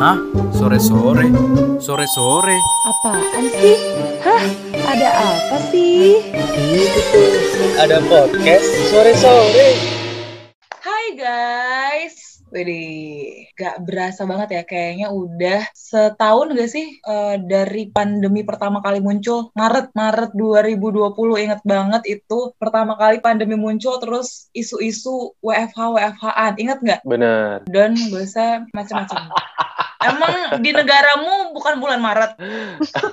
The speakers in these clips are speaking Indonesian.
Hah? Sore-sore? Sore-sore? Apaan sih? Hah? Ada apa sih? Itu tuh ada podcast sore-sore. Widih, gak berasa banget ya kayaknya udah setahun gak sih eh, dari pandemi pertama kali muncul Maret Maret 2020 inget banget itu pertama kali pandemi muncul terus isu-isu WFH WFH-an inget nggak? Bener. Dan biasa macam-macam. Emang di negaramu bukan bulan Maret?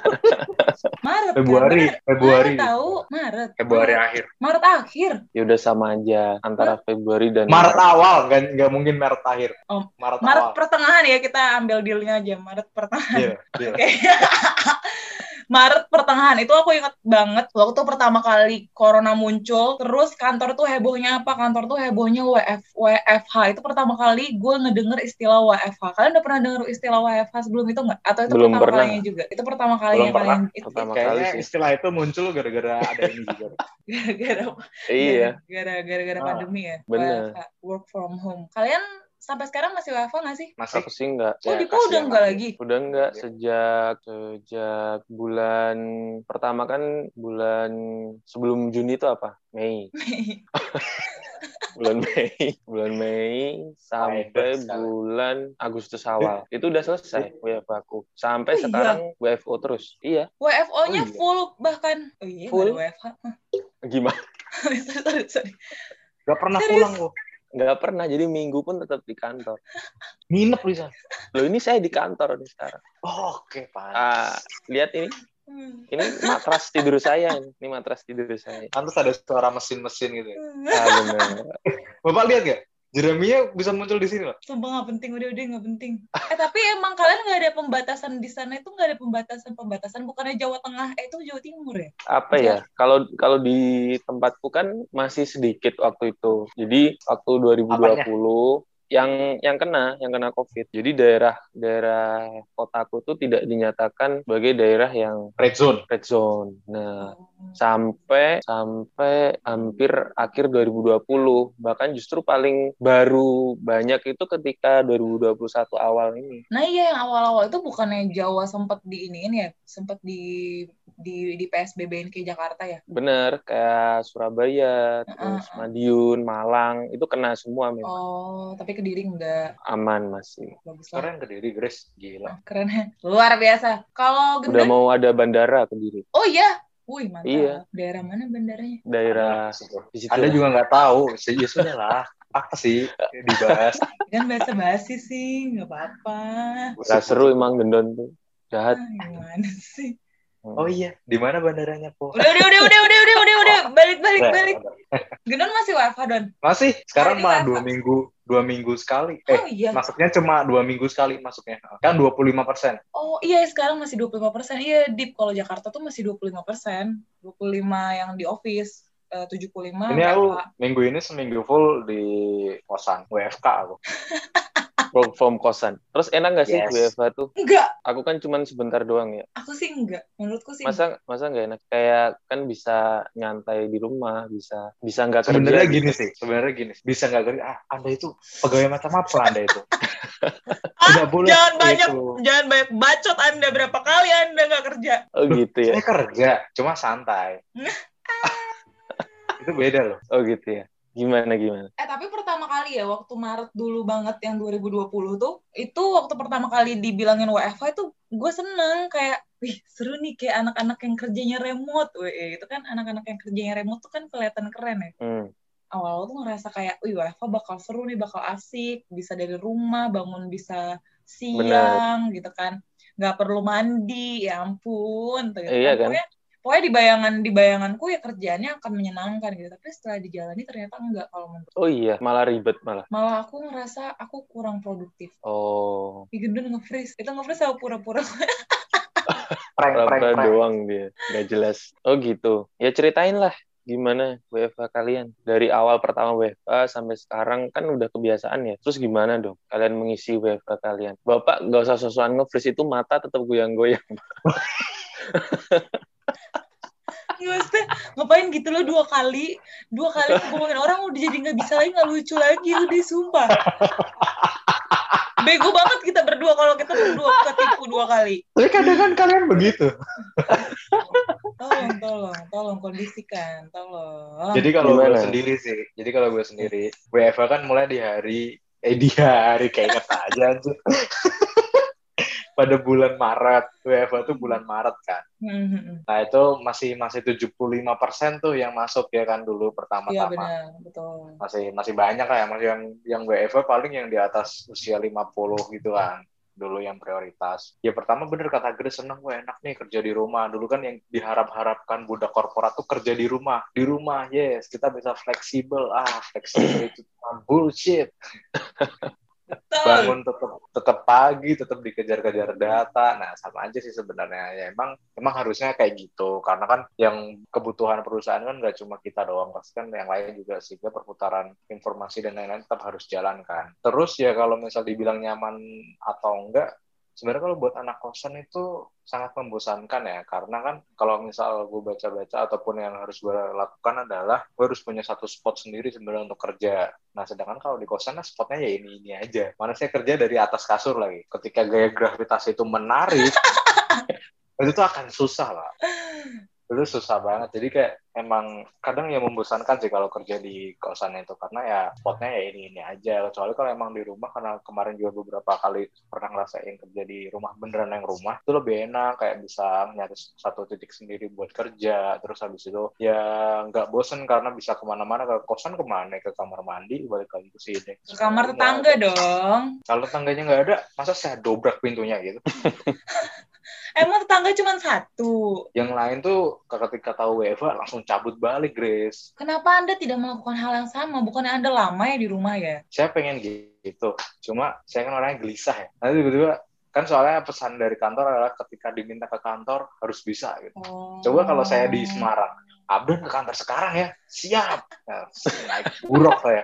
Maret kan? Februari, Bener. Februari. Maret tahu Maret. Februari Maret. akhir. Maret akhir. Ya udah sama aja antara Februari dan Maret awal, nggak nggak mungkin Maret akhir. Oh, Maret, Maret awal. pertengahan ya kita ambil dealnya aja Maret pertengahan. Iya, iya. Oke. Maret pertengahan itu aku ingat banget waktu pertama kali corona muncul terus kantor tuh hebohnya apa kantor tuh hebohnya WF WFH itu pertama kali gue ngedenger istilah WFH kalian udah pernah denger istilah WFH sebelum itu nggak atau itu Belum pertama pernah. kalinya juga itu pertama kali Belum yang pernah. kalian itu Pertama Kayaknya kali sih. istilah itu muncul gara-gara ada ini juga. gara-gara Iya, gara gara-gara Ah, pandemi ya bener. WFH, work from home kalian sampai sekarang masih WFH nggak sih Masih aku sih enggak. oh Ya, Dipo udah enggak lagi Udah enggak Iya. sejak sejak bulan pertama kan bulan sebelum Juni itu apa? Mei. Bulan Mei, bulan Mei sampai bulan Agustus awal. Itu udah selesai WFH aku. Sampai Oh, iya? sekarang WFO terus. Iya. WFO-nya Oh, iya. full bahkan oh iya Full. nggak WFH Gimana? sorry, sorry, sorry. Gak pernah Serius? pulang kok. Nggak pernah. Jadi minggu pun tetap di kantor. Nginep di sana. Loh ini saya di kantor nih sekarang. Oh, Oke, Pak. Ah, lihat ini. Hmm. Ini matras tidur saya. Ini Ini matras tidur saya. Pantes ada suara mesin-mesin gitu ya. Ah, bener. Bapak lihat gak? Jeremia bisa muncul di sini loh. Sumpah nggak penting, udah udah nggak penting. Eh tapi emang kalian nggak ada pembatasan di sana itu nggak ada pembatasan pembatasan bukannya Jawa Tengah, eh itu Jawa Timur ya? apa ya kalau kalau di tempatku kan masih sedikit waktu itu jadi waktu 2020 yang yang kena yang kena covid jadi daerah daerah kotaku tuh tidak dinyatakan sebagai daerah yang Red zone. red zone nah Oh. Sampai sampai hampir akhir 2020 bahkan justru paling baru banyak itu ketika 2021 awal ini Nah iya yang awal-awal itu bukannya Jawa sempat di ini ya, sempat di di di PSBB ke Jakarta ya? bener kayak Surabaya terus Heeh. Madiun Malang itu kena semua memang Oh tapi kediri nggak aman masih. bagus lah. Keren ke diri, Grace. Gila. Keren. Luar biasa. Kalau Udah mau ada bandara ke diri. oh iya, wih mantap. Iya. Daerah mana bandaranya? Daerah di situ. Anda juga nggak tahu. Ya sudah lah. Apa sih dibahas? Kan bahasa basi sih, nggak apa-apa. Gak seru emang gendon tuh. Jahat. Ah, gimana sih? Oh iya, di mana bandaranya, Po? Udah, udah, udah, udah, udah, udah, udah, udah, balik, balik, balik. Gendon masih WFH Don. Masih, sekarang mah dua minggu, dua minggu sekali. Eh, Oh iya. maksudnya cuma dua minggu sekali masuknya. Kan 25 persen. Oh iya, sekarang masih 25 persen. Iya, Deep. Kalau Jakarta tuh masih 25 persen. 25 yang di office. Eh, 75 Ini aku WFH. minggu ini seminggu full di kosan WFK aku. Work from kosan. Terus enak gak sih Yes. WFH tuh? Enggak, Aku kan cuman sebentar doang ya. aku sih enggak. Menurutku sih Masa masa nggak enak? Kayak kan bisa nyantai di rumah, bisa bisa nggak kerja. Sebenarnya gitu. gini sih, sebenarnya gini. Bisa nggak kerja? Ah, Anda itu pegawai macam apa Anda itu? Ah, boleh jangan seperti banyak, itu. jangan banyak bacot Anda. Berapa kali Anda nggak kerja? Oh gitu ya. Saya kerja, cuma santai. itu beda loh. Oh gitu ya. Gimana gimana? Eh tapi pertama kali ya waktu Maret dulu banget yang 2020 tuh itu waktu pertama kali dibilangin WFH itu gue seneng kayak wih seru nih kayak anak-anak yang kerjanya remote weh itu kan anak-anak yang kerjanya remote tuh kan kelihatan keren ya Hmm. awal-awal tuh ngerasa kayak wih WFH bakal seru nih bakal asik bisa dari rumah bangun bisa siang gitu kan nggak perlu mandi ya ampun gitu Iya kan? Pokoknya, pokoknya di bayangan di bayanganku ya kerjaannya akan menyenangkan gitu tapi setelah dijalani ternyata enggak kalau menurut Oh iya, malah ribet malah. malah aku ngerasa aku kurang produktif Oh, di gendun nge-freeze itu nge-freeze sama pura-pura Prank, prank, doang dia, nggak jelas. Oh gitu. Ya ceritain lah gimana WFH kalian dari awal pertama WFH sampai sekarang kan udah kebiasaan ya. Terus gimana dong kalian mengisi WFH kalian? Bapak nggak usah sosokan nge-freeze itu mata tetap goyang-goyang. Nggak, maksudnya ngapain gitu loh dua kali dua kali ngebohongin orang udah jadi nggak bisa lagi nggak lucu lagi udah sumpah bego banget kita berdua kalau kita berdua ketipu dua kali Tapi kadang kan kalian begitu. tolong tolong tolong kondisikan tolong Jadi kalau gue sendiri sih, jadi kalau gue sendiri, WFH kan mulai di hari, eh di hari kayak kata aja anjir. Pada bulan Maret, WFH tuh bulan Maret kan. Hmm, hmm, hmm. Nah itu masih masih 75% tuh yang masuk ya kan dulu iya pertama-tama. benar betul Masih masih banyak lah ya, masih yang yang WFH paling yang di atas usia 50 gitu kan dulu yang prioritas. Ya pertama bener kata Grace seneng gue enak nih kerja di rumah. Dulu kan yang diharap-harapkan budak korporat tuh kerja di rumah. Di rumah, yes. Kita bisa fleksibel. Ah, fleksibel itu bullshit. Bangun tetap tetap pagi, tetap dikejar-kejar data. Nah, sama aja sih sebenarnya. Ya emang emang harusnya kayak gitu. Karena kan yang kebutuhan perusahaan kan nggak cuma kita doang, pasti kan yang lain juga sehingga perputaran informasi dan lain-lain tetap harus jalan kan. Terus ya kalau misal dibilang nyaman atau enggak, sebenarnya kalau buat anak kosan itu sangat membosankan ya karena kan kalau misal gue baca-baca ataupun yang harus gue lakukan adalah gue harus punya satu spot sendiri sebenarnya untuk kerja. Nah sedangkan kalau di kosan nah spotnya ya ini ini aja. Mana saya kerja dari atas kasur lagi. Ketika gaya gravitasi itu menarik itu tuh akan susah lah itu susah banget. Jadi kayak emang kadang ya membosankan sih kalau kerja di kosan itu. Karena ya spotnya ya ini ini aja. Kecuali kalau emang di rumah karena kemarin juga beberapa kali pernah ngerasain kerja di rumah beneran yang rumah itu lebih enak. Kayak bisa nyari satu titik sendiri buat kerja. Terus habis itu ya nggak bosen karena bisa ke mana-mana. Ke kosan ke mana? Ke kamar mandi balik lagi ke sini. Ke kamar tetangga dong. Kalau tangganya nggak ada masa saya dobrak pintunya gitu emang tetangga cuma satu? Yang lain tuh ketika tahu WFH langsung cabut balik Grace. Kenapa anda tidak melakukan hal yang sama? Bukannya anda lama ya di rumah ya? Saya pengen gitu. Cuma saya kan orangnya gelisah ya. Nanti tiba-tiba kan soalnya pesan dari kantor adalah ketika diminta ke kantor harus bisa gitu. Oh. coba kalau saya di Semarang Abdul ke kantor sekarang ya? Siap! Nah, naik buruk saya.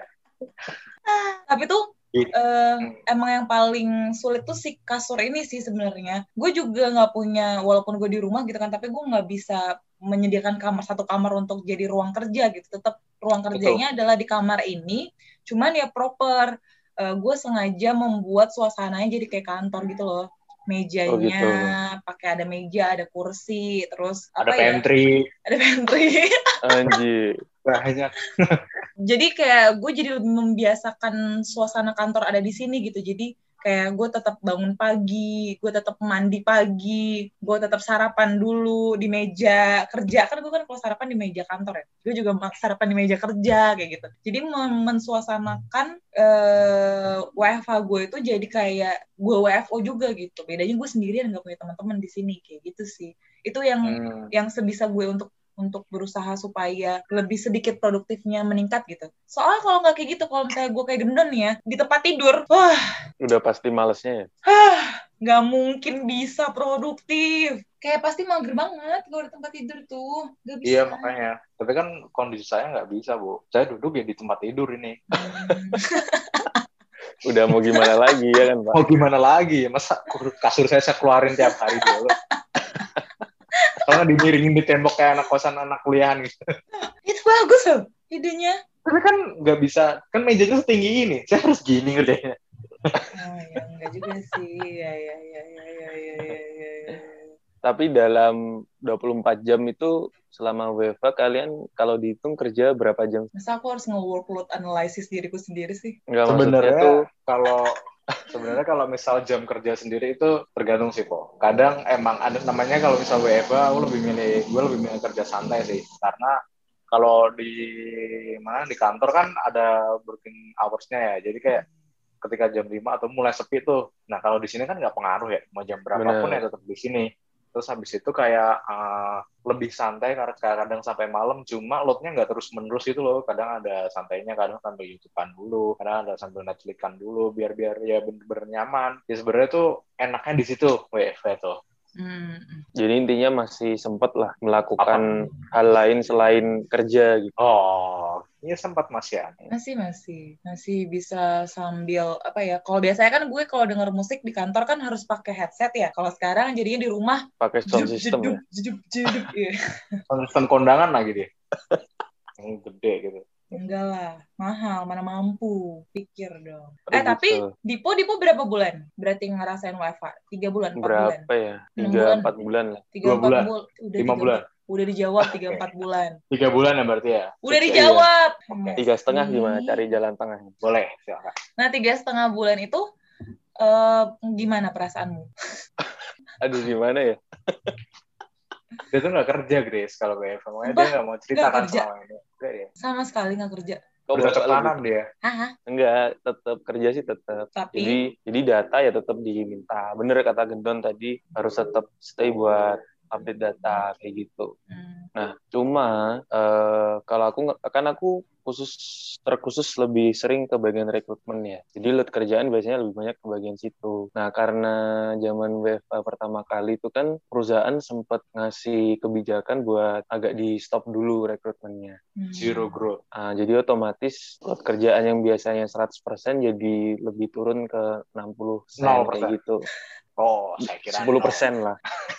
Tapi tuh Eh, emang yang paling sulit tuh si kasur ini sih sebenarnya. Gue juga nggak punya, walaupun gue di rumah gitu kan, tapi gue nggak bisa menyediakan kamar satu kamar untuk jadi ruang kerja gitu. Tetap ruang kerjanya adalah di kamar ini, cuman ya proper. Eh, gue sengaja membuat suasananya jadi kayak kantor gitu loh. Mejanya Oh, gitu. pakai ada meja, ada kursi, terus ada apa ya? pantry Ada pantry. Anjir. banyak jadi kayak gue jadi membiasakan suasana kantor ada di sini gitu jadi kayak gue tetap bangun pagi gue tetap mandi pagi gue tetap sarapan dulu di meja kerja. Kan gue kan kalau sarapan di meja kantor ya gue juga sarapan di meja kerja kayak gitu. Jadi mensuasanakan eh WFH gue itu jadi kayak gue WFO juga gitu. Bedanya gue sendirian nggak punya teman-teman di sini kayak gitu sih. Itu yang Hmm. yang sebisa gue untuk untuk berusaha supaya lebih sedikit produktifnya meningkat gitu. Soalnya kalau nggak kayak gitu, kalau misalnya gue kayak gendon ya, di tempat tidur, wah, Udah pasti malesnya ya. nggak mungkin bisa produktif. Kayak pasti mager banget kalau di tempat tidur tuh, nggak bisa. iya makanya tapi kan kondisi saya nggak bisa bu saya duduk ya di tempat tidur ini Hmm. Udah mau gimana lagi ya kan, Pak? mau gimana lagi masa kur- kasur saya saya keluarin tiap hari dulu kalau nggak dimiringin di tembok kayak anak kosan anak kuliahan gitu Itu bagus loh idenya. tapi kan nggak bisa kan mejanya setinggi ini saya harus gini ngerjainnya Oh ya enggak juga sih. Ya ya ya ya ya ya ya. ya, ya. Tapi dalam 24 jam itu selama WFH kalian kalau dihitung kerja berapa jam? Masa aku harus nge-workload analysis diriku sendiri sih? Enggak sebenarnya tuh kalau sebenarnya kalau misal jam kerja sendiri itu tergantung sih kok kadang emang ada namanya kalau misal WFH aku lebih milih gue lebih milih kerja santai sih. Karena kalau di mana di kantor kan ada working hours-nya ya. Jadi kayak ketika jam 5 atau mulai sepi tuh. Nah kalau di sini kan nggak pengaruh ya. Mau jam berapapun Bener. ya tetap di sini terus habis itu kayak eh, lebih santai karena kadang sampai malam cuma loadnya nggak terus menerus gitu loh. Kadang ada santainya kadang sambil youtubean dulu kadang ada sambil netflixan dulu biar biar ya bener-bener nyaman. Ya sebenarnya tuh enaknya di situ WFH tuh. Hmm. jadi intinya masih sempet lah melakukan hal lain selain kerja gitu. oh Iya sempat masih aneh. Masih masih masih bisa sambil apa ya? Kalau biasanya kan gue kalau denger musik di kantor kan harus pakai headset ya. Kalau sekarang jadinya di rumah pakai sound system ya. jeduk, jeduk, iya. Sistem kondangan lagi dia. Yang gede gitu. Enggak lah, mahal, mana mampu. Pikir dong. Eh tapi gitu. Dipo Dipo berapa bulan? Berarti ngerasain WFA? Tiga bulan, empat bulan? Berapa ya? Tiga bulan. empat bulan lah. Tiga Dua bulan. bul- Udah Lima tiga bulan. Udah dijawab tiga empat bulan. Tiga bulan ya berarti ya. Udah Iya. dijawab. Tiga setengah Masih. gimana? Cari jalan tengahnya. Boleh, silakan. Nah tiga setengah bulan itu eh gimana perasaanmu? Aduh gimana ya? Dia tuh nggak kerja, Grace, kalau. Makanya Sumpah, dia nggak mau cerita nggak kan kerja. selama ini. Enggak dia. Sama sekali nggak kerja. Kok Bercocok tanam dia. Hah? Enggak, tetap kerja sih tetap. Tapi Jadi jadi data ya tetap diminta. Bener kata Gendon tadi harus tetap stay buat update data kayak gitu. Hmm. Nah, cuma eh, kalau aku kan aku khusus terkhusus lebih sering ke bagian rekrutmen ya. Jadi load kerjaan biasanya lebih banyak ke bagian situ. Nah, karena zaman WFA pertama kali itu kan perusahaan sempat ngasih kebijakan buat agak di stop dulu rekrutmennya. Hmm. Zero growth. Ah, jadi otomatis load kerjaan yang biasanya 100% jadi lebih turun ke 60 0%. kayak gitu. Oh, saya kira 10% lah.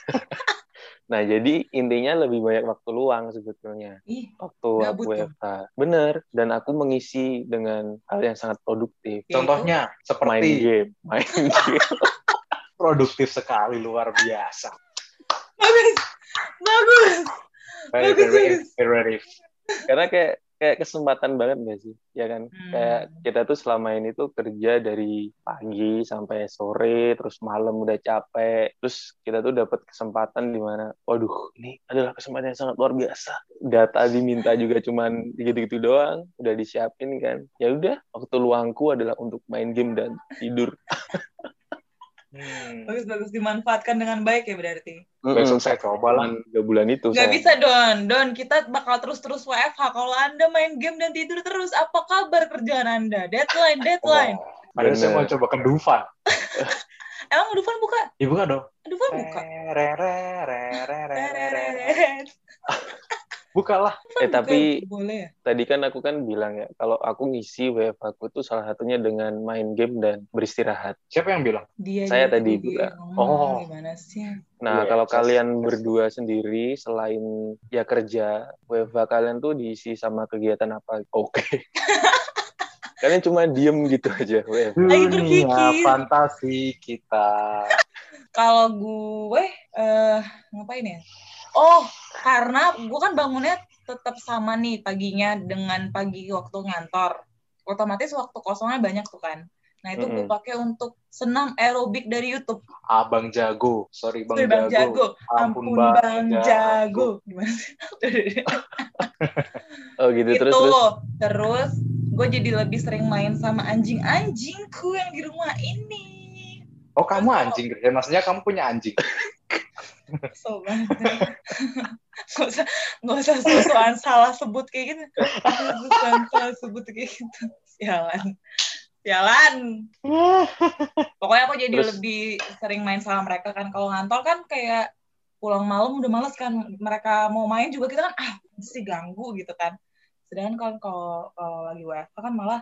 nah, jadi intinya lebih banyak waktu luang sebetulnya Ih, waktu aku. WFH. Bener, dan aku mengisi dengan hal yang sangat produktif. yaitu- Contohnya Main seperti game, main game. produktif sekali luar biasa. bagus, bagus. Very very very Karena kayak kayak kesempatan banget gak sih? Ya kan? Hmm. Kayak kita tuh selama ini tuh kerja dari pagi sampai sore, terus malam udah capek, terus kita tuh dapat kesempatan di mana, waduh, ini adalah kesempatan yang sangat luar biasa. Data diminta juga cuman gitu-gitu doang, udah disiapin kan. Ya udah, waktu luangku adalah untuk main game dan tidur. Hmm. Bagus, bagus dimanfaatkan dengan baik ya berarti. Besok saya coba lah. Tiga bulan itu. Gak sayang. bisa Don, Don kita bakal terus-terus WFH. Kalau Anda main game dan tidur terus, apa kabar kerjaan Anda? Deadline, deadline. Oh, Padahal saya mau coba ke Dufan. Emang Dufan buka? Ya bukan dong. Dufan buka. Re, re, re, re, re, re, re, re. Buka lah. Eh, tapi boleh ya? tadi kan aku kan bilang ya, kalau aku ngisi WFH aku tuh salah satunya dengan main game dan beristirahat. Siapa yang bilang? Dia Saya dia- tadi dia bilang. ngomong, Oh. gimana sih? Nah, Iya, kalau just- kalian just- berdua sendiri, selain ya kerja, WFH kalian tuh diisi sama kegiatan apa? Oke. kalian cuma diem gitu aja, WFH. Lagi Dunia fantasi kita. Kalau gue eh ngapain ya? Oh, karena gue kan bangunnya tetap sama nih paginya dengan pagi waktu ngantor. Otomatis waktu kosongnya banyak tuh kan. Nah itu gue pakai untuk senam aerobik dari YouTube. Abang Jago. Sorry Bang, Sorry, Bang Jago. Jago. Ampun Bang Jago. Gimana sih? Oh gitu, Itu. terus terus. Terus gue jadi lebih sering main sama anjing-anjingku yang di rumah ini. Oh kamu anjing, Grace. Maksudnya kamu punya anjing. So banget. Gak usah, gak usah susuan salah sebut kayak gitu. Susuan salah sebut kayak gitu. Sialan. Sialan. Pokoknya aku jadi Terus- lebih sering main sama mereka kan. Kalau ngantor kan kayak pulang malam udah males kan. Mereka mau main juga kita kan, ah mesti ganggu gitu kan. Sedangkan kalau kalau, kalau lagi WFH kan malah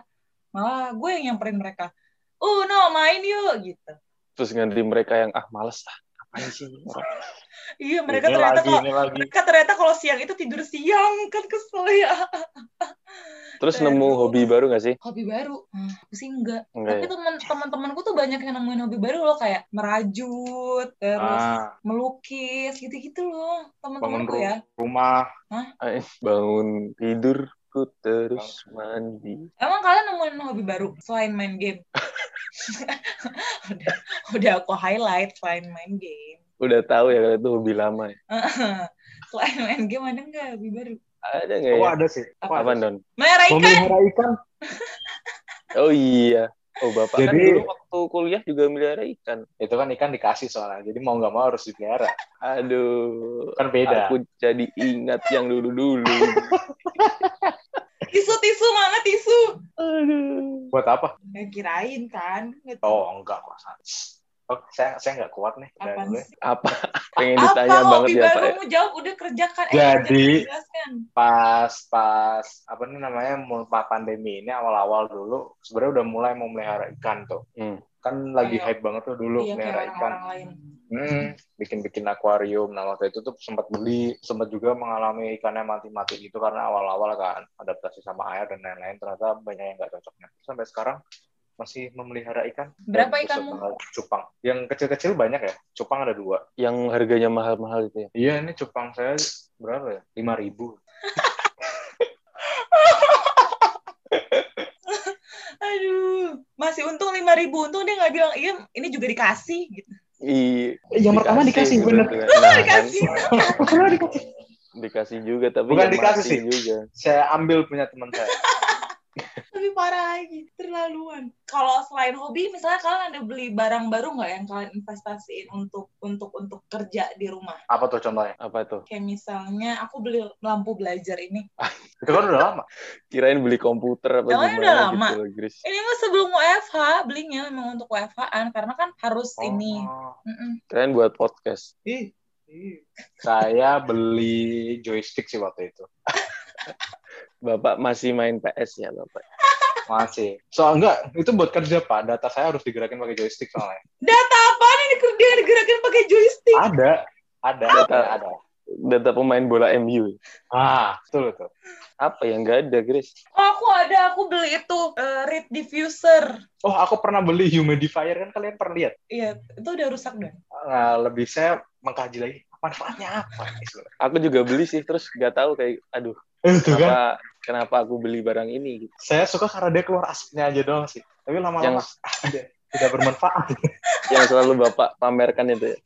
malah gue yang nyamperin mereka. Oh no main yuk gitu. Terus ganti mereka yang ah males lah. Ngapain sih? Iya mereka ini ternyata lagi, kalau ini lagi. mereka ternyata kalau siang itu tidur siang kan kesel ya Terus Terus. nemu hobi baru gak sih? hobi baru hmm, aku sih enggak Enggak tapi ya? teman teman-temanku tuh banyak yang nemuin hobi baru loh kayak merajut terus Ah, melukis gitu-gitu loh bangun teman-temanku ru- ya rumah. Ay, bangun tidurku terus mandi. emang kalian nemuin hobi baru selain main game udah udah aku highlight selain main game Udah tahu ya kalau itu hobi lama ya. selain main game ada nggak hobi baru Ada nggak Oh ya? ada sih. Oh, Apa ada. Don? melihara ikan. Oh iya. Oh bapak kan Jadi- dulu waktu kuliah juga melihara ikan. Itu kan ikan dikasih soalnya. Jadi mau nggak mau harus dipelihara. Aduh. Kan beda. Aku jadi ingat yang dulu-dulu. Tisu tisu mana tisu Aduh. Buat apa? Ya, kirain kan Oh enggak kok. Oh, saya saya nggak kuat nih. Gue. sih? Apa? Pengen Apa ditanya banget hobi ya Pak. baru ya? mau jawab udah kerjakan. Eh, Jadi- jelaskan. Pas pas apa nih namanya mulai pandemi ini awal-awal dulu sebenarnya udah mulai mau melihara ikan tuh. Hmm. Kan lagi Kayak- hype banget tuh dulu Iya melihara ikan. lain. Hmm, bikin-bikin akuarium. Nah waktu itu tuh sempat beli, sempat juga mengalami ikannya mati-mati gitu karena awal-awal kan adaptasi sama air dan lain-lain. Ternyata banyak yang nggak cocoknya. Sampai sekarang masih memelihara ikan. Berapa ikanmu? Cupang. Yang kecil-kecil banyak ya. Cupang ada dua. Yang harganya mahal-mahal itu ya. Iya ini cupang saya berapa ya? Lima ribu. Aduh, masih untung 5000 Untung dia nggak bilang, iya ini juga dikasih. Gitu. Iya. Yang pertama dikasih, bener. bener. Nah, kan, dikasih. dikasih juga tapi Bukan dikasih sih. juga. Saya ambil punya teman saya. Lebih parah lagi, terlaluan. Kalau selain hobi, misalnya kalian ada beli barang baru nggak yang kalian investasiin untuk untuk untuk kerja di rumah? Apa tuh contohnya? Apa tuh? Kayak misalnya aku beli lampu belajar ini. Itu kan udah lama. Kirain beli komputer apa gimana udah lama? gitu Gris. Ini mah sebelum WFH belinya memang untuk WFH-an karena kan harus ini. Oh. Mm-mm. Kirain buat podcast. Ih, ih. Saya beli joystick sih waktu itu. Bapak masih main PS ya, Bapak? Masih. Soal enggak, itu buat kerja Pak. Data saya harus digerakin pakai joystick soalnya. Data apa nih dia digerakin pakai joystick? Ada, ada, Data. ada. ada. Data pemain bola MU. Ah, betul betul. Apa yang nggak ada, Gris? Oh, aku ada, aku beli itu eh, read diffuser. Oh, aku pernah beli humidifier kan kalian pernah lihat? Iya, itu udah rusak dan. Nah, lebih saya mengkaji lagi manfaatnya apa. Aku juga beli sih, terus nggak tahu kayak, aduh, Itu kan. kenapa, kenapa aku beli barang ini? Gitu. Saya suka karena dia keluar asapnya aja doang sih. Tapi lama-lama Yang- ah, tidak bermanfaat. Yang selalu Bapak pamerkan itu ya.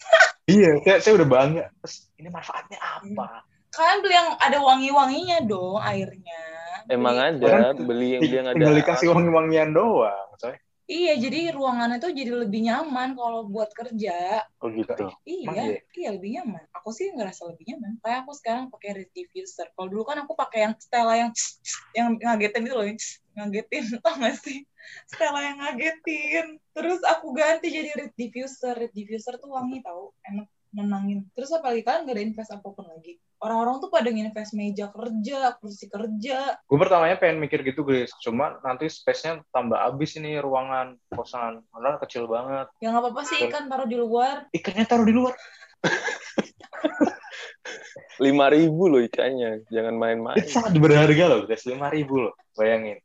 iya, saya, saya udah bangga. Terus ini manfaatnya apa? Kalian beli yang ada wangi-wanginya dong airnya. Emang Beli- ada, Orang beli yang beli yang ada. Tinggal dikasih wangi-wangian doang. coy. Iya, jadi ruangannya tuh jadi lebih nyaman kalau buat kerja. Oh gitu. Iya, Emang iya? iya lebih nyaman. Aku sih ngerasa lebih nyaman. Kayak aku sekarang pakai read diffuser. Kalau dulu kan aku pakai yang Stella yang yang ngagetin itu loh, yang ngagetin tau gak sih? Stella yang ngagetin. Terus aku ganti jadi read diffuser. Read diffuser tuh wangi tau, enak menangin. Terus apalagi kalian gak ada invest apa pun lagi. Orang-orang tuh pada nginvest meja kerja, kursi kerja. Gue pertamanya pengen mikir gitu, guys. Cuma nanti space-nya tambah habis ini ruangan kosan. Karena kecil banget. Ya nggak apa-apa sih ikan taruh di luar. Ikannya taruh di luar. Lima ribu loh ikannya, jangan main-main. Itu sangat berharga loh, guys. Lima ribu loh. Bayangin.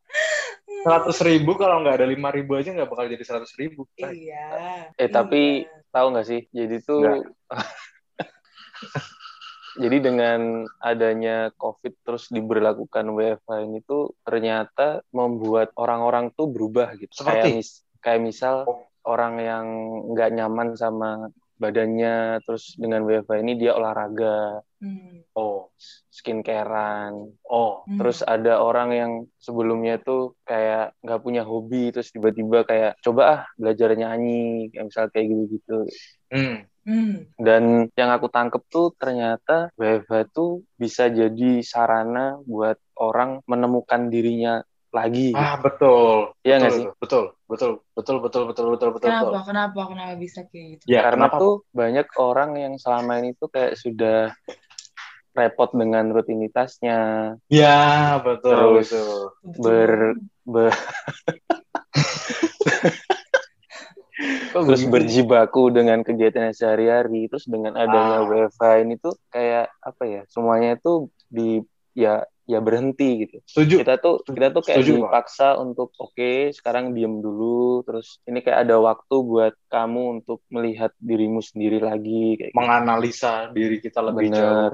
Seratus ribu kalau nggak ada lima ribu aja nggak bakal jadi seratus ribu. Iya. Eh tapi tahu nggak sih? Jadi tuh jadi dengan adanya COVID terus diberlakukan WFH ini tuh ternyata membuat orang-orang tuh berubah gitu. Seperti? Kayak mis kayak misal Oh. orang yang nggak nyaman sama badannya terus dengan WFH ini dia olahraga, Hmm. Oh, skincarean. oh. Hmm. Terus ada orang yang sebelumnya tuh kayak nggak punya hobi terus tiba-tiba kayak coba ah belajar nyanyi kayak misal kayak gitu-gitu. Hmm. Hmm. Dan yang aku tangkep tuh ternyata WFH tuh bisa jadi sarana buat orang menemukan dirinya lagi. Ah betul. Iya betul, nggak sih? Betul, betul, betul, betul, betul, betul, betul. Kenapa? betul. Kenapa? Kenapa bisa kayak gitu? Ya, Karena kenapa? tuh banyak orang yang selama ini tuh kayak sudah repot dengan rutinitasnya, Ya, betul, Terus betul. ber, ber- terus berjibaku dengan kegiatan sehari-hari, terus dengan adanya Ah. WFH ini tuh kayak apa ya? Semuanya tuh di ya ya berhenti gitu. Setuju. kita tuh kita tuh kayak Setuju, Pak. dipaksa untuk oke sekarang diem dulu terus ini kayak ada waktu buat kamu untuk melihat dirimu sendiri lagi kayak gitu. Menganalisa diri kita lebih Bener. jauh,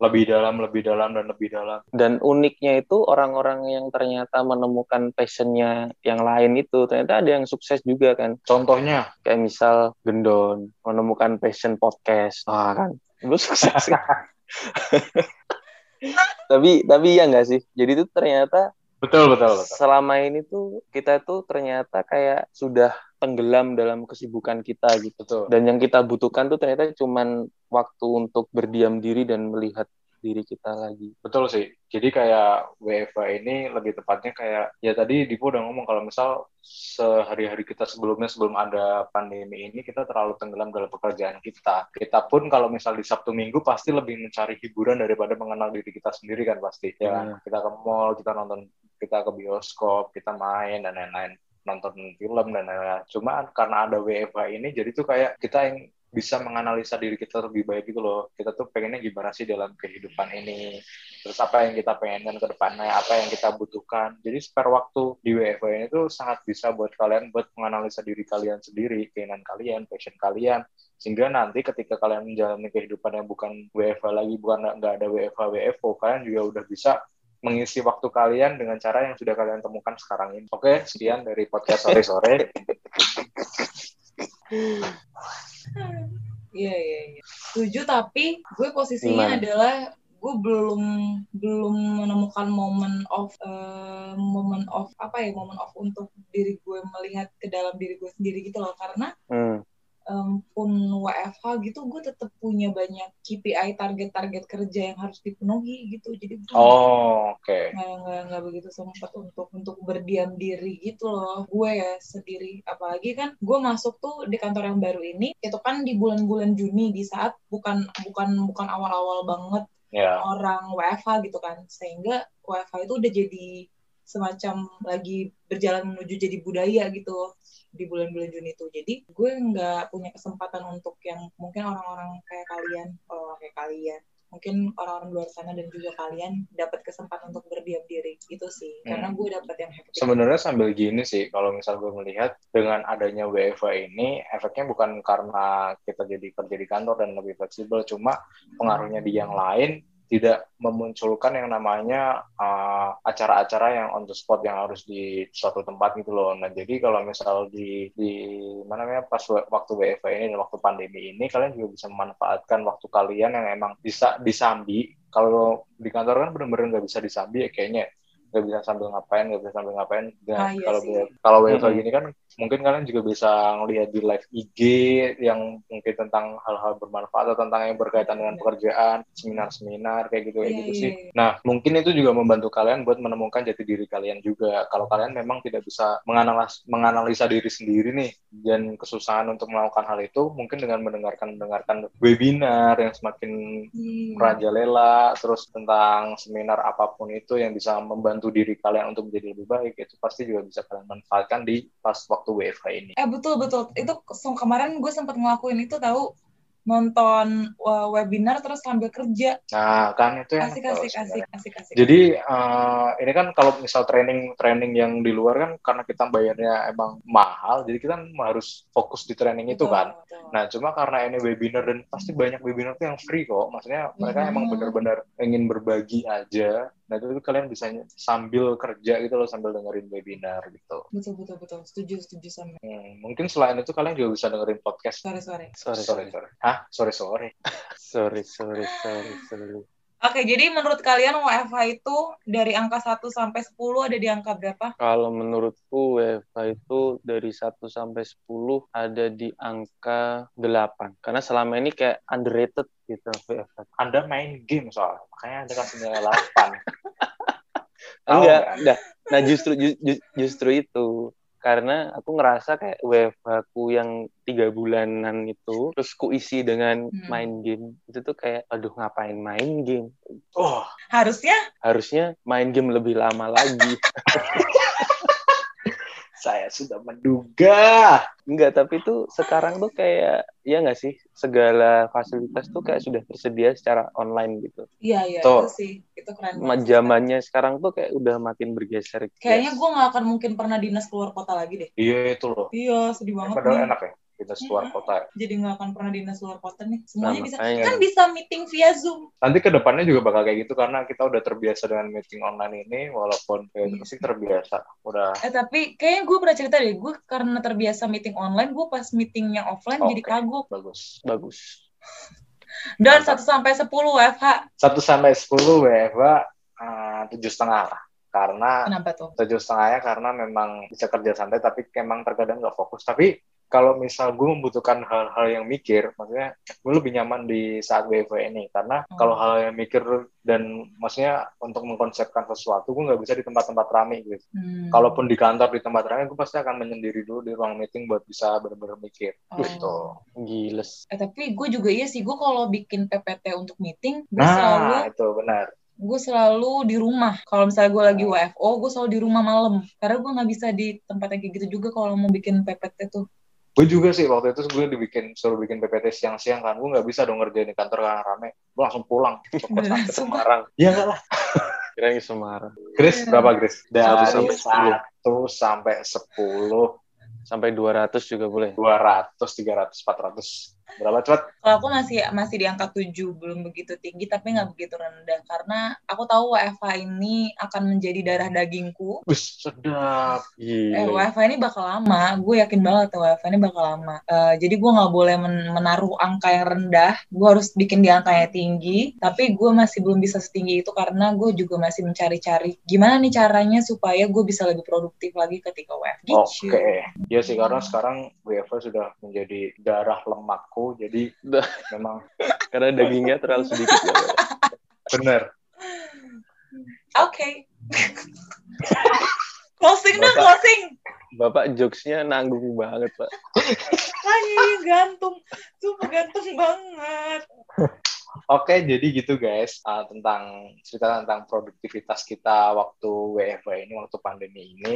lebih dalam, lebih dalam, dan lebih dalam. dan uniknya itu orang-orang yang ternyata menemukan passionnya yang lain itu ternyata ada yang sukses juga kan. Contohnya, kayak misal Gendon menemukan passion podcast. Ah. Kan. Lu sukses tapi tapi ya nggak sih? Jadi itu ternyata betul, betul, betul. selama ini tuh kita tuh ternyata kayak sudah tenggelam dalam kesibukan kita gitu. Betul. Dan yang kita butuhkan tuh ternyata cuman waktu untuk berdiam diri dan melihat diri kita lagi. Betul sih. Jadi kayak WFA ini lebih tepatnya kayak ya tadi Dipo udah ngomong kalau misal sehari-hari kita sebelumnya sebelum ada pandemi ini kita terlalu tenggelam dalam pekerjaan kita. Kita pun kalau misal di Sabtu Minggu pasti lebih mencari hiburan daripada mengenal diri kita sendiri kan pasti. Ya? Iya. kita ke mall, kita nonton, kita ke bioskop, kita main dan lain-lain nonton film dan lain-lain. Cuma karena ada WFH ini jadi tuh kayak kita yang bisa menganalisa diri kita lebih baik gitu loh. Kita tuh pengennya gimana sih dalam kehidupan ini. Terus apa yang kita pengenkan ke depannya, apa yang kita butuhkan. Jadi spare waktu di WFH ini tuh sangat bisa buat kalian buat menganalisa diri kalian sendiri, keinginan kalian, passion kalian. Sehingga nanti ketika kalian menjalani kehidupan yang bukan WFH lagi, bukan nggak ada WFH, WFO, kalian juga udah bisa mengisi waktu kalian dengan cara yang sudah kalian temukan sekarang ini. Oke, sekian dari podcast sore-sore. Iya iya iya. Setuju tapi gue posisinya Gimana? adalah gue belum belum menemukan momen of eh, momen of apa ya momen of untuk diri gue melihat ke dalam diri gue sendiri gitu loh karena Hmm. Em, pun WFH gitu gue tetap punya banyak KPI target-target kerja yang harus dipenuhi gitu jadi gue Oh, oke. nggak nggak nggak begitu sempat untuk untuk berdiam diri gitu loh gue ya sendiri apalagi kan gue masuk tuh di kantor yang baru ini itu kan di bulan-bulan Juni di saat bukan bukan bukan awal-awal banget Ya. orang WFH gitu kan sehingga WFH itu udah jadi semacam lagi berjalan menuju jadi budaya gitu di bulan-bulan Juni itu jadi gue nggak punya kesempatan untuk yang mungkin orang-orang kayak kalian oh kayak kalian mungkin orang-orang luar sana dan juga kalian dapat kesempatan untuk berdiam diri. Gitu sih karena Hmm. gue dapat yang hektik. Sebenarnya sambil gini sih, kalau misal gue melihat dengan adanya WFH ini, efeknya bukan karena kita jadi kerja di kantor dan lebih fleksibel, cuma pengaruhnya di yang lain tidak memunculkan yang namanya uh, acara-acara yang on the spot yang harus di suatu tempat gitu loh. Nah jadi kalau misal di di mana namanya pas wa- waktu WFH ini dan waktu pandemi ini kalian juga bisa memanfaatkan waktu kalian yang emang bisa disambi. Kalau di kantor kan bener-bener nggak bisa disambi ya kayaknya nggak bisa sambil ngapain nggak bisa sambil ngapain Dan Ah, iya kalau kalau WFH Mm-mm. gini kan mungkin kalian juga bisa ngelihat di live IG yang mungkin tentang hal-hal bermanfaat atau tentang yang berkaitan dengan pekerjaan seminar-seminar kayak gitu kayak Iya, gitu iya, sih iya. nah mungkin itu juga membantu kalian buat menemukan jati diri kalian juga kalau kalian memang tidak bisa menganalisa, menganalisa diri sendiri nih dan kesusahan untuk melakukan hal itu mungkin dengan mendengarkan mendengarkan webinar yang semakin Hmm. merajalela terus tentang seminar apa pun itu yang bisa membantu diri kalian untuk menjadi lebih baik itu pasti juga bisa kalian manfaatkan di pas waktu WFH ini. Eh betul betul. Itu kemarin gue sempat ngelakuin itu tahu nonton uh, webinar terus sambil kerja. Nah kan itu yang Asik asik asik sebenarnya. asik asik. Jadi eh, ini kan kalau misal training training yang di luar kan karena kita bayarnya emang mahal, jadi kita harus fokus di training itu Betul, kan. betul. Nah, cuma karena ini webinar dan pasti banyak webinar tuh yang free kok. Maksudnya mereka emang Mhm. benar-benar ingin berbagi aja. Nah, itu tuh kalian bisa sambil kerja gitu loh, sambil dengerin webinar gitu. betul betul betul. Setuju setuju sama. Hmm, mungkin selain itu kalian juga bisa dengerin podcast. Sore sore. Sorry, Sore, sorry. sore. Hah? Sore, sore. Sorry, sorry, sorry, sorry. Oke, jadi menurut kalian WFH itu dari angka 1 sampai 10 ada di angka berapa? Kalau menurutku WFH itu dari 1 sampai 10 ada di angka 8. Karena selama ini kayak underrated gitu WFH. Anda main game soalnya, makanya Anda kasih nilai 8. Tahu Enggak, nggak? enggak. Nah justru ju- ju- justru itu karena aku ngerasa kayak WFH ku yang tiga bulanan itu terus ku isi dengan Hmm. main game itu tuh kayak aduh ngapain main game? Oh, Harusnya? Harusnya main game lebih lama lagi saya sudah menduga. enggak tapi tuh sekarang tuh kayak ya nggak sih segala fasilitas tuh kayak sudah tersedia secara online gitu iya iya Tuh. itu sih. Itu keren banget. zamannya sekarang tuh kayak udah makin bergeser Kayaknya gue nggak akan mungkin pernah dinas keluar kota lagi deh. Iya itu loh. Iya, sedih banget Padahal nih. enak ya, kita keluar Iya. kota. Jadi nggak akan pernah dinas luar kota nih. Semuanya Nah, bisa. makanya. Kan bisa meeting via Zoom. Nanti ke depannya juga bakal kayak gitu karena kita udah terbiasa dengan meeting online ini walaupun ya, Iya. pasti terbiasa. Udah Eh tapi kayaknya gue pernah cerita deh, gue karena terbiasa meeting online, gue pas meeting yang offline jadi Oke. kagok. bagus. bagus Dan. 1 sampai 10 WFH. 1 sampai 10 WFH eh, tujuh setengah lah. Karena tujuh setengahnya karena memang bisa kerja santai tapi emang terkadang nggak fokus. Tapi kalau misal gue membutuhkan hal-hal yang mikir, maksudnya gue lebih nyaman di saat WFH ini karena Hmm. kalau hal yang mikir dan maksudnya untuk mengkonsepkan sesuatu gue nggak bisa di tempat-tempat ramai gitu. Hmm. Kalaupun di kantor di tempat ramai gue pasti akan menyendiri dulu di ruang meeting buat bisa benar-benar mikir. Oh. Gitu. Giles. Eh tapi gue juga iya sih, gue kalau bikin PPT untuk meeting, gue selalu Nah, itu benar. gue selalu di rumah. Kalau misalnya gue lagi. WFO, gue selalu di rumah malam. Karena gue nggak bisa di tempat yang kayak gitu juga kalau mau bikin PPT tuh. Gue juga sih waktu itu gue dibikin suruh bikin PPT siang-siang kan, gue nggak bisa dong ngerjain di kantor karena rame. Gue langsung pulang ke Sumpah. Semarang. Iya nggak lah. Kirain ke Semarang. Chris Iya. berapa Chris? Dari satu sampai sepuluh, Sampai 200 juga boleh. dua ratus, tiga ratus, empat ratus. Berapa cepat? Kalau aku masih masih di angka 7, belum begitu tinggi, tapi nggak begitu rendah. Karena aku tahu WFH ini akan menjadi darah dagingku. Wih, sedap. Eh. WFH ini bakal lama. Gue yakin banget WFH ini bakal lama. Eh, jadi gue nggak boleh men- menaruh angka yang rendah. Gue harus bikin di angka yang tinggi. Tapi gue masih belum bisa setinggi itu karena gue juga masih mencari-cari gimana nih caranya supaya gue bisa lebih produktif lagi ketika WFH. Oke, Gitu. ya sih karena sekarang WFH sudah menjadi darah lemakku, jadi Dah. memang Karena dagingnya terlalu sedikit. ya. benar. Oke. closing dah, Bapak- closing. Bapak jokesnya nanggung banget, Pak. Lagi gantung. Sumpah gantung banget. Oke, jadi gitu guys uh, tentang cerita tentang produktivitas kita waktu WFH ini, waktu pandemi ini.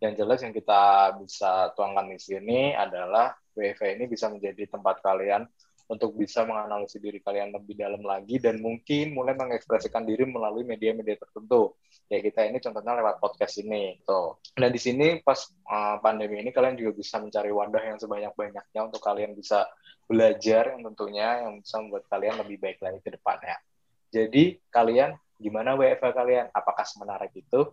Yang jelas yang kita bisa tuangkan di sini adalah WFH ini bisa menjadi tempat kalian untuk bisa menganalisis diri kalian lebih dalam lagi dan mungkin mulai mengekspresikan diri melalui media-media tertentu. Ya kita ini contohnya lewat podcast ini. Tuh. Dan di sini pas uh, pandemi ini kalian juga bisa mencari wadah yang sebanyak-banyaknya untuk kalian bisa belajar yang tentunya yang bisa membuat kalian lebih baik lagi ke depannya. Jadi kalian gimana WFH kalian? Apakah semenarik itu?